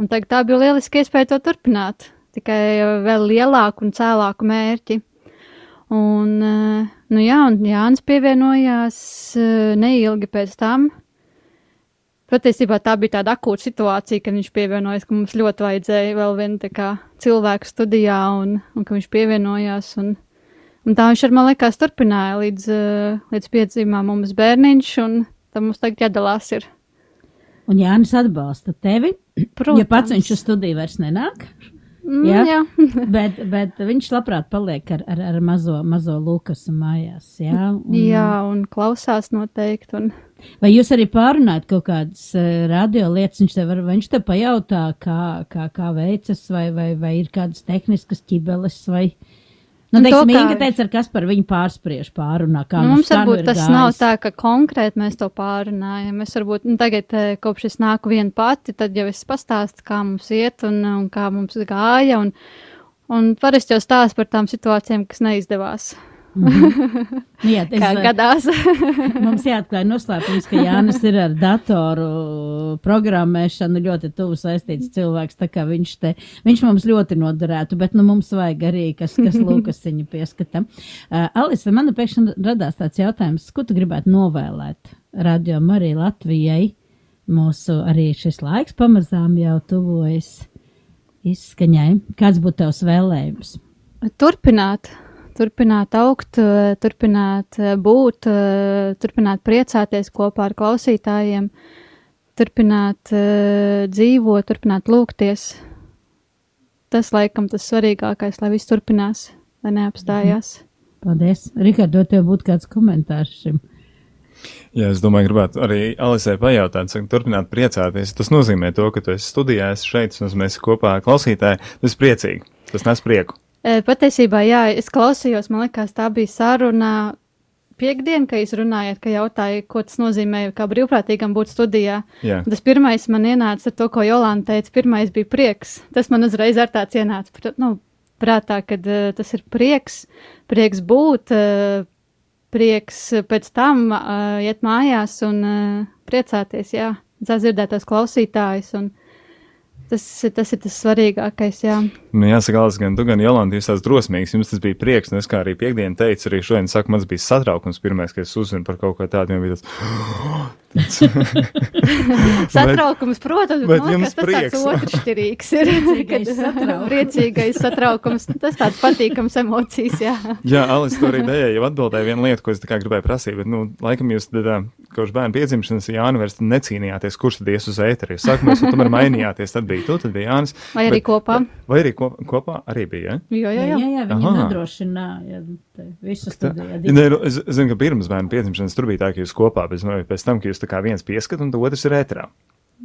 un tagad tā bija lieliski iespēja to turpināt, tikai vēl lielāku un cēlāku mērķi. Un, uh, nu jā, un Jānis pievienojās uh, neilgi pēc tam. Patiesībā tā bija tāda akūta situācija, kad viņš pievienojās, ka mums ļoti vajadzēja vēl vienu kā cilvēku studijā, un, un ka viņš pievienojās. Un, un tā viņš ar man liekas turpināja līdz, uh, līdz piedzimām mums bērniņš, un tam mums tagad jādalās ir. Un Jānis atbalsta tevi. Protams. Ja pats viņš uz studiju vairs nenāk. Mm, jā, jā. bet, bet viņš labprāt paliek ar, ar, ar mazo, mazo Lukasu mājās. Jā, un, Jā, un klausās noteikti. Un... Vai jūs arī pārunājat kaut kādas uh, radio lietas, viņš tev, var, viņš tev pajautā, kā, kā, kā veicas, vai, vai, vai ir kādas tehniskas ķibeles, vai. Nu, Un to teiksim, kā Inga teica, ar kas par viņu pārspriež pārunā, kā Nu, mums varbūt tas gājis. nav tā, ka konkrēti mēs to pārunājam. Mēs varbūt nu, tagad, eh, kopš es nāku viena pati, tad jau es pastāstu, kā mums iet un, un kā mums gāja. Un, un parasti jau stāst par tām situācijām, kas neizdevās. Mhm. Nu, jā, es, Kā gadās. mums jāatklāj noslēpums, ka Jānis ir ar datoru programmēšanu ļoti tuvu saistīts cilvēks, tā kā viņš te, viņš mums ļoti noderētu, bet nu mums vajag arī, kas, kas Lukasiņu pieskata. Uh, Alisa, man pēkšņi radās tāds jautājums, ko tu gribētu novēlēt radio Marija Latvijai? Mūsu arī šis laiks pamazām jau tuvojas izskaņai. Kāds būtu tavs vēlējums? turpināt, turpināt augt, eh, turpināt eh, būt, eh, turpināt priecāties kopā ar klausītājiem, turpināt dzīvot, turpināt lūgties. Tas laikam tas svarīgākais, lai viss turpinās, lai neapstājās. Paldies. Rikārdo, tev būtu kāds komentārs šim? Jā, es domāju, gribētu arī Alisē pajautāt, saka, turpināt priecāties. Tas nozīmē to, ka tu esi studijā, esi šeit, un mēs kopā ar klausītāju. Tas priecīgi, tas nes prieku. Patiesībā, jā, es klausījos, man liekas, tā bija saruna piekdien, ka jūs runājat, ka jautāja, ko tas nozīmē, kā brīvprātīgam būt studijā. Jā. Tas pirmais man ienāca ar to, ko Jolanta teica, pirmais bija prieks. Tas man uzreiz ar tāds ienāca, nu, prātā, kad uh, tas ir prieks, prieks būt, uh, prieks pēc tam uh, iet mājās un uh, priecāties, jā, dzirdēt tos klausītājus un Tas, tas ir tas svarīgākais, jā. Nu, jāsaka, Alis, gan tu, gan Jolanta, jūs tās drosmīgs, jums tas bija prieks, un es kā arī piekdien teicu, arī šodien saku, man bija satraukums pirmais, kad es uzzinu par kaut ko tādu, bija tas, Satraukums, protams, bet man jums liekas, tas prieks. tāds otršķirīgs ir. Priecīgais satraukums. Priecīgais satraukums. Tas tāds patīkams emocijas, jā. Jā, Alis, tu arī dēļ jau atbildēji vienu lietu, ko es tā kā gribēju prasīt, bet, nu, laikam jūs tad, kopš bērna piedzimšanas Jānis vairs necīnījāties, kurš tad ies uz ēteri. Sākumā jūs tomēr mainījāties, tad bija tu, tad bija Jānis. Vai arī bet- kopā? Vai arī kopā, kopā arī bija, ja? Jo, Jā, jo, jā, jo. jā viņi Aha. nodrošināja visu Tā, studiju. ne, nu, es, zinu, ka pirms bērna piedzimšanas tur bija tā, ka jūs kopā, bet nu, pēc tam, ka jūs tā kā viens pieskat un otrs ir ēterā.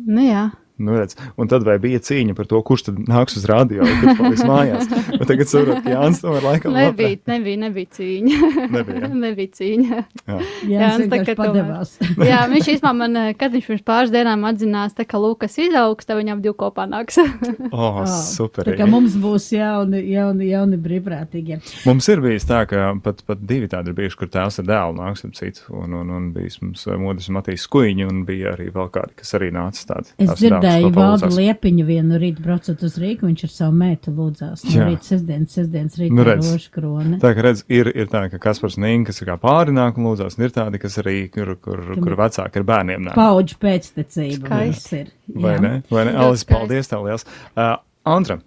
Nu, jā. Nu, redz, un tad vai bija cīņa par to, kurš tad nāks uz radio, kurš paliks mājās. Bet tagad saprotu, ka Jānis tomēr laikam Nebija, nebija, nebija cīņa. Nebija, jā? nebija cīņa. Jā. Jānis tā kā tomēr- padevās. jā, viņš īstenībā man, eh, kad viņš pirms pāris dienām atzinās, tā kā Lūkas izaugs, tad viņam divi kopā nāks. Oh, Oh, super. Tā kā mums būs jauni, jauni, jauni brīvprātīgie. Mums ir bijis tā, ka pat, pat divi tādi ir bijuši, kur tēvs ar dēlu nāks ap citu, un, un, un bijis mums eh, modrs Matīs Kuiņi, un bija arī vēl kādi, kas arī nāca tādi. Es dēls, dzirdēju, Valdu. Liepiņu vienu rītu braucot uz Rīgu, viņš ar savu meitu lūdzās. No Jā. rīta sestdienas, sestdienas rītā Nu, nu, redz. rožu krone. Tā kā redz, ir, ir tā, ka Kaspars Nīna, kas ir kā pārināk un lūdzās, un ir tādi, kas arī, kur, kur, kur vecāki ar bērniem nāk. Paudžu pēctecība Skaisti. mums ir. Vai Jā. ne? Vai ne? Alis, paldies tev liels. Uh, Antra,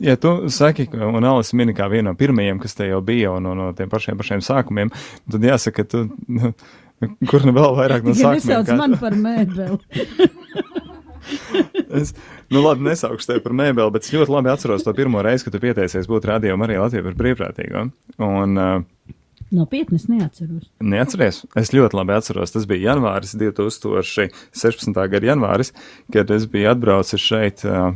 ja tu saki, ka- un Alis mini kā viena no pirmajiem, kas te jau bija, un no, no tiem pašiem pašiem sākumiem, tad jāsaka, ka tu, nu, kur nu vēl vairāk no sākumiem. nesauc kā- mani par mēbeli. Es, nu, labi, nesaukšu tevi par mēbeli, bet es ļoti labi atceros to pirmo reizi, kad tu pieteicies būt radio Marija Latvijā par brīvprātīgo. Un, uh, Nopietni es neatceros. Neatceries? Es ļoti labi atceros. Tas bija janvāris, 2016. gada janvāris, kad es biju atbraucis šeit ā,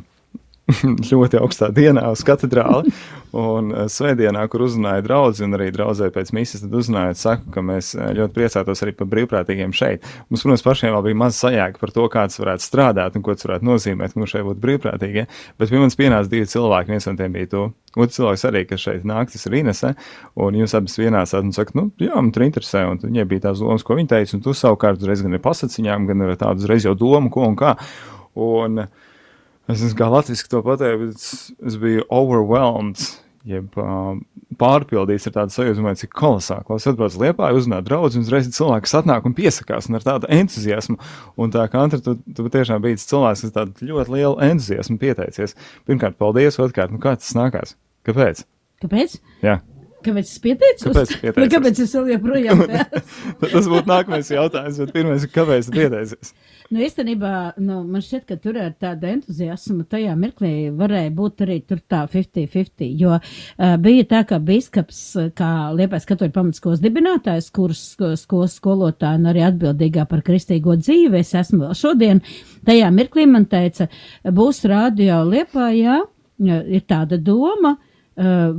ļoti augstā dienā uz katedrāli. Un ā, svētdienā, kur uzrunāja draugu, un arī draudzē pēc misijas, tad uzrunājot, saku, ka mēs ā, ļoti priecātos arī par brīvprātīgiem šeit. Mums, protams, pašiem vēl bija maz sajēga par to, kāds varētu strādāt un ko tas varētu nozīmēt, ka mums šeit būtu brīvprātīgie. Bet pie mums pienāca divi cilvēki, viens no tiem bija tu. Otrs cilvēks arī, kas šeit nāk, tas ir Inese, un jūs abas vienāsāt un sakat, nu, jā, man tur interesē, un viņai bija tās domas, ko viņa teica, un tu savukārt uzreiz gan ar pasaciņām, gan ar tādu uzreiz jau domu, ko un kā. Un es nezinu, kā latviski to pateikt, bet es, es biju overwhelmed, jeb um, pārpildīts ar tādu sajūtu, domāju, cik kolosāli. Klaus atbrauc liepā, uzrunā draudz, un uzreiz cilvēks atnāk un piesakās, un ar tādu entuziasmu. Un tā kā Antra, tu, tu tiešām biji cilvēks, kas tādu ļoti lielu entuziasmu pieteicies. Pirmkārt, paldies, otrkārt, nu kā tas nākās? Kāpēc? Kāpēc? Jā. Kāpēc es pieteicos? Kāpēc tu pieteicies? Nu, kāpēc es vēl joprojām tādu? Tas būtu nākamais jautājums, bet pirmais ir, kāpēc tu pieteicies? Nu, īstenībā, nu, man šķiet, ka tur ar tādu entuziasmu tajā mirklī varēja būt arī tur tā 50-50, jo uh, bija tā, ka biskaps, kā Liepais katoļu pamatskolas dibinātājs, kuras skolas skolotāja un arī atbildīgā par kristīgo dzīvi, es esmu vēl šodien, tajā mirklī man teica, būs radio Liepājā, ir tāda doma, Uh,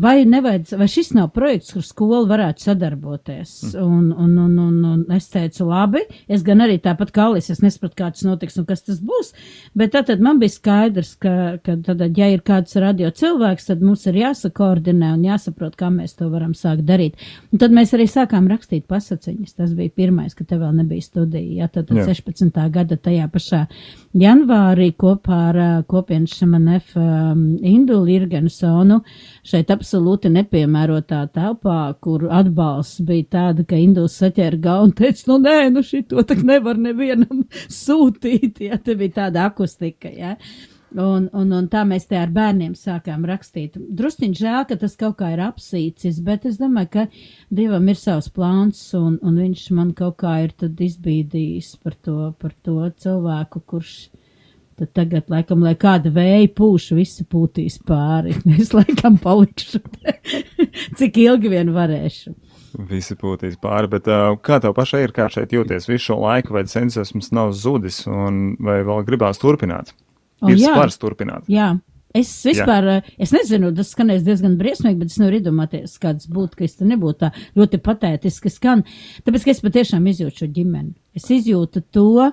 vai, nevajadz, vai šis nav projekts, kur skola varētu sadarboties? Un, un, un, un, un es teicu, labi, es gan arī tāpat kā Alis, es nesapratu, kā tas notiks un kas tas būs, bet tad, man bija skaidrs, ka, ka tad, ja ir kāds radio cilvēks, tad mums ir jāsakoordinē un jāsaprot, kā mēs to varam sākt darīt. Un tad mēs arī sākām rakstīt pasaciņas. Tas bija pirmais, ka tev vēl nebija studija. Ja, tad, tad Jā. 16. gada tajā pašā janvārī kopā ar uh, kopienas šamanef um, Indulu Irgensonu šeit absolūti nepiemērotā telpā, kur atbalsts bija tāda, ka Induls saķēra galvu un teica, nu nē, nu šito tak nevar nevienam sūtīt, ja te bija tāda akustika, ja. Un, un, un tā mēs te ar bērniem sākām rakstīt. Drusciņ žēl, ka tas kaut kā ir apsīcis, bet es domāju, ka Dievam ir savs plāns, un, un viņš man kaut kā ir tad izbīdījis par to, par to cilvēku, kurš tad tagad, laikam, lai kāda vēja pūš, visi pūtīs pāri. Es laikam palikšu cik ilgi vien varēšu. Visi pūtīs pāri, bet uh, kā tev pašai ir, kā šeit jūties visu šo laiku, vai entuziasms nav zudis, un vai vēl gribās turpināt? O, ir jā. spars turpināt. Jā. Es vispār, jā. es nezinu, tas skanēs diezgan briesmīgi, bet es nevaru iedomāties, kāds būtu, ka es te nebūtu tā ļoti patētiski skan. Tāpēc, ka es patiešām izjūtu šo ģimeni. Es izjūtu to, uh,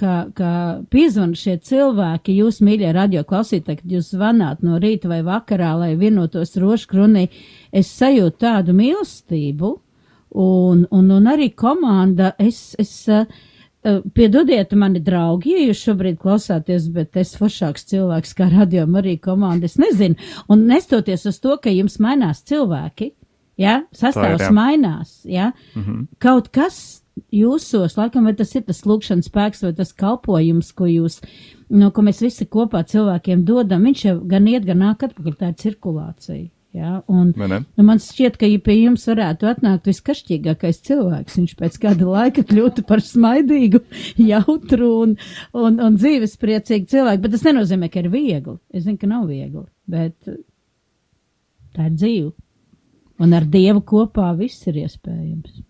ka, ka piezvan šie cilvēki, jūs mīļie radio klausītāji, kad jūs zvanāt no rīta vai vakarā, lai vienotos roškrunī, es sajūtu tādu mīlestību un, un, un arī komanda, es, es, uh, Piedodiet mani, draugi, ja jūs šobrīd klausāties, bet es foršāks cilvēks kā radio arī komanda, es nezinu. Un nestoties uz to, ka jums mainās cilvēki, ja, sastāvs Tā ir, jā. mainās, ja, Mhm. kaut kas jūsos, laikam, vai tas ir tas lūkšanas spēks vai tas kalpojums, ko jūs, no ko mēs visi kopā cilvēkiem dodam, viņš jau gan iet, gan nāk atpakaļ, tā ir cirkulācija. Ja, un, nu, man šķiet, ka ja pie jums varētu atnākt viskašķīgākais cilvēks. Viņš pēc kāda laika kļūtu par smaidīgu, jautru un, un, un dzīvespriecīgu cilvēku. Bet tas nenozīmē, ka ir viegli. Es zinu, ka nav viegli, bet tā ir dzīve. Un ar Dievu kopā viss ir iespējams.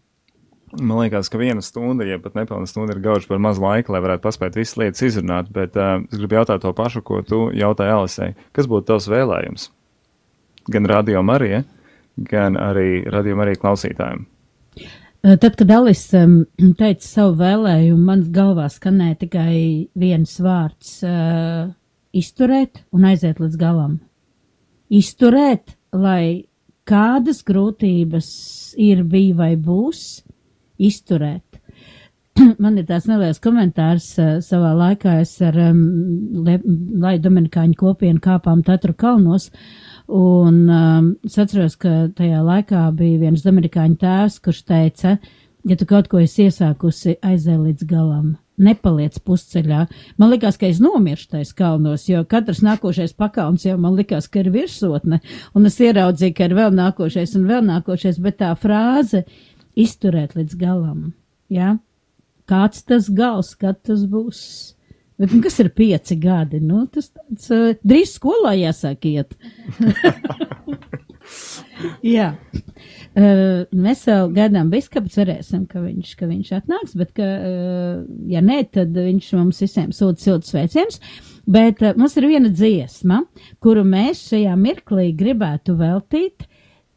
Man liekas, ka viena stunda, ja pat nepilna stunda, ir gauža par maz laika, lai varētu paspēt visas lietas izrunāt. Bet uh, es gribu jautāt to pašu, ko tu jautāji Alisei. Kas būtu tavs vēlējums? Gan radio Marija, gan arī radio Marija klausītājiem. Tad, kad Alis um, teica savu vēlējumu, man galvā skanēja tikai viens vārds uh, - izturēt un aiziet līdz galam. Izturēt, lai kādas grūtības ir, bija vai būs, izturēt. Man ir tāds neliels komentārs uh, savā laikā. Es ar um, Lai Dominikāņu kopienu kāpām Tatru kalnos. Un um, es atceros, ka tajā laikā bija viens Dominikāņu tēvs, kurš teica, ja tu kaut ko esi iesākusi, aizēj līdz galam. Nepaliec pusceļā. Man liekas, ka es nomiršu tais kalnos, jo katrs nākošais pakalns jau man likās, ka ir virsotne, un es ieraudzīju, ka ir vēl nākošais un vēl nākošais, bet tā frāze izturēt līdz galam. Ja? Kāds tas gals, kad tas būs? Bet, nu, kas ir pieci gadi? Nu, tas tāds uh, drīz skolā jāsāk iet. Jā. Uh, mēs vēl gaidām biskupu, cerēsim, ka viņš, ka viņš atnāks, bet, ka, uh, ja nē, tad viņš mums visiem sūta siltus sveicienus. Bet uh, mums ir viena dziesma, kuru mēs šajā mirklī gribētu veltīt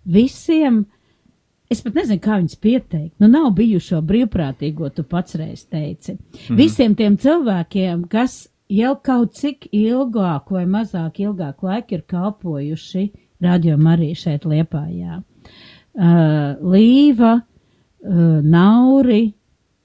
visiem. Es pat nezinu, kā viņus pieteikt. Nu, nav bijušo brīvprātīgo, tu pats reiz teici. Mhm. Visiem tiem cilvēkiem, kas jau kaut cik ilgāku vai mazāk ilgāku laiku ir kalpojuši radio arī šeit Liepājā. Uh, Līva, uh, Nauri.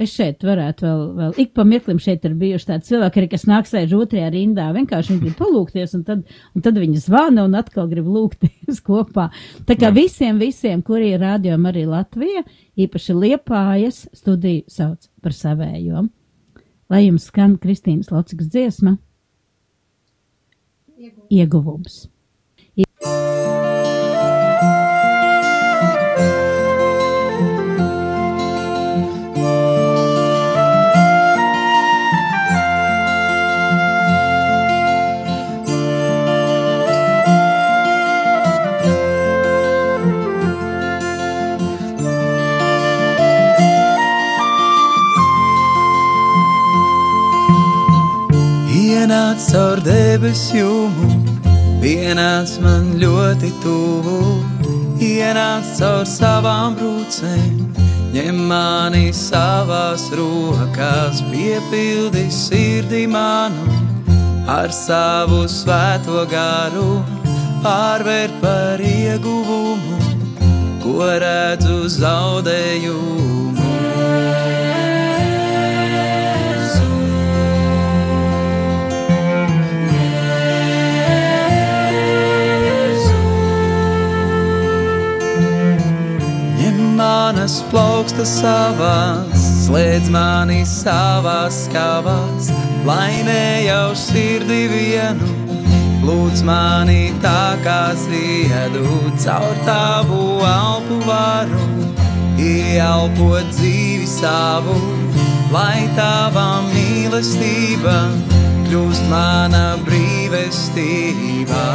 Es šeit varētu vēl, vēl ik pa mirklim šeit ir bijuši tādi cilvēki, arī, kas nāk sēž otrajā rindā. Vienkārši viņi grib palūkties, un tad, un tad viņi zvana un atkal grib lūgties kopā. Tā kā visiem, visiem, kuri ir rādījumi arī Latvija, īpaši Liepājas studiju sauc par savējo. Lai jums skan Kristīnas Locikas dziesma. Ieguvums. Ienāc debesu jūmu, pienāc man ļoti tuvu. Ienāc caur savām brūcēm, ņem mani savās rokās, piepildi sirdī manu ar savu svēto garu, pārvērt par ieguvumu, ko redzu zaudējumu. Manas plaukstas savās, slēdz mani savās skavās, lai nejau sirdī vienu. Lūdz mani tā kā ziedu, caur tavu elpu varu, ieelpot dzīvi savu, lai tava mīlestība kļūst mana brīvestība.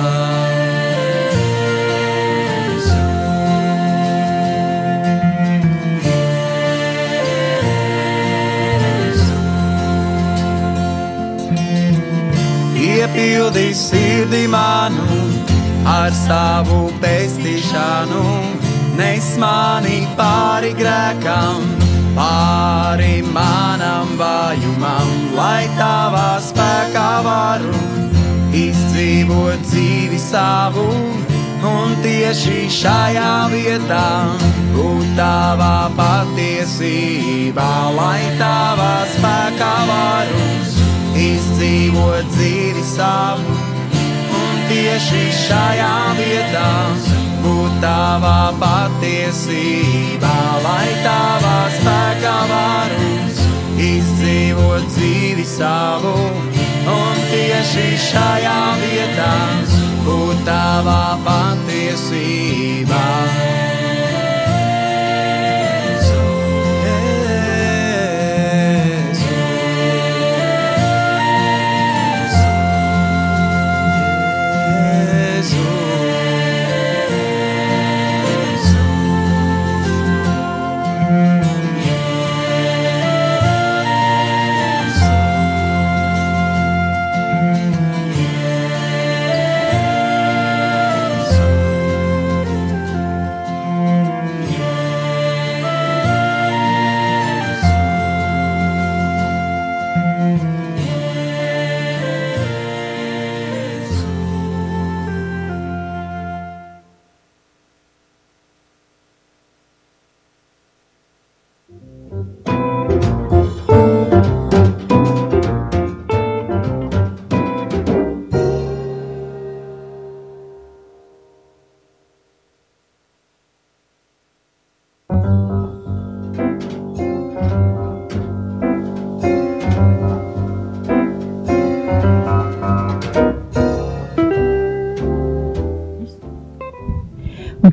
Iepildi sirdī manu ar savu pestīšanu, nes mani pāri grēkam, pāri manam vājumam, lai tavā spēkā varu izdzīvot dzīvi savu. Un tieši šajā vietā būt tavā patiesībā, lai tavā spēkā izdzīvot dzīvi savu, un tieši šajā vietā būt tavā patiesībā, lai tavā spēkā varu izdzīvot dzīvi savu, un tieši šajā vietā būt tavā patiesībā. Un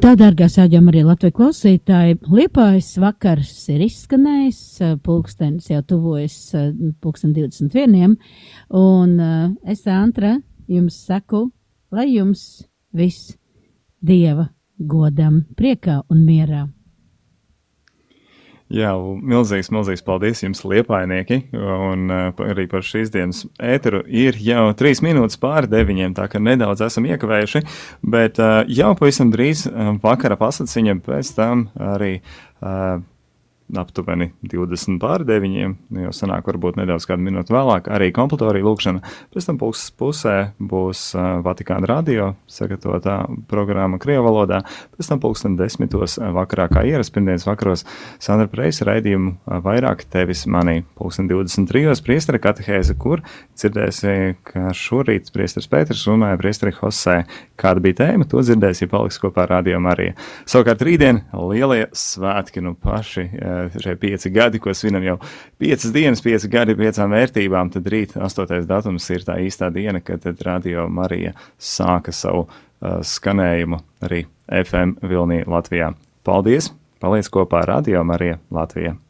tā, dārgās āģām arī Latvijas klausītāji, liepājas vakars ir izskanējis, eh, pulkstenis jau tuvojas eh, pulksten 21. Un eh, es, Antra, jums saku, lai jums viss Dieva godam, priekā un mierā. Jā, milzīgs, milzīgs paldies jums, liepainieki, un uh, arī par šīs dienas ēteru. Ir jau trīs minūtes pāri deviņiem, tā ka nedaudz esam iekavējuši, bet uh, jau pavisam drīz uh, vakara pasaciņa pēc tam arī uh, aptuveni 20 pār 9, jau sanāk varbūt nedaudz kādu minūtu vēlāk, arī kompletorija lūkšana. Pēc tam puses pusē būs uh, Vatikāna radio sagatavotā programma Krievu valodā, pēc tam pulksten desmitos vakarā, kā ierasts pirmdienas vakaros, Sandra Preisa raidījumu uh, vairāk tevis manī, pulksten 23. priestara katehēze, kur dzirdēsi, ka šorīt priestars Pēters runāja priestari Hosē. Kāda bija tēma, to dzirdēsi, ja paliks kopā ar radio Mariju. Savukārt rītdien lielie svētki, nu paši uh, šie pieci gadi, ko svinam jau piecas dienas, pieci gadi piecām vērtībām, tad rīt, 8. datums, ir tā īstā diena, kad Radio Marija sāka savu uh, skanējumu arī FM Vilnī Latvijā. Paldies! Paliec kopā ar Radio Mariju Latvijā!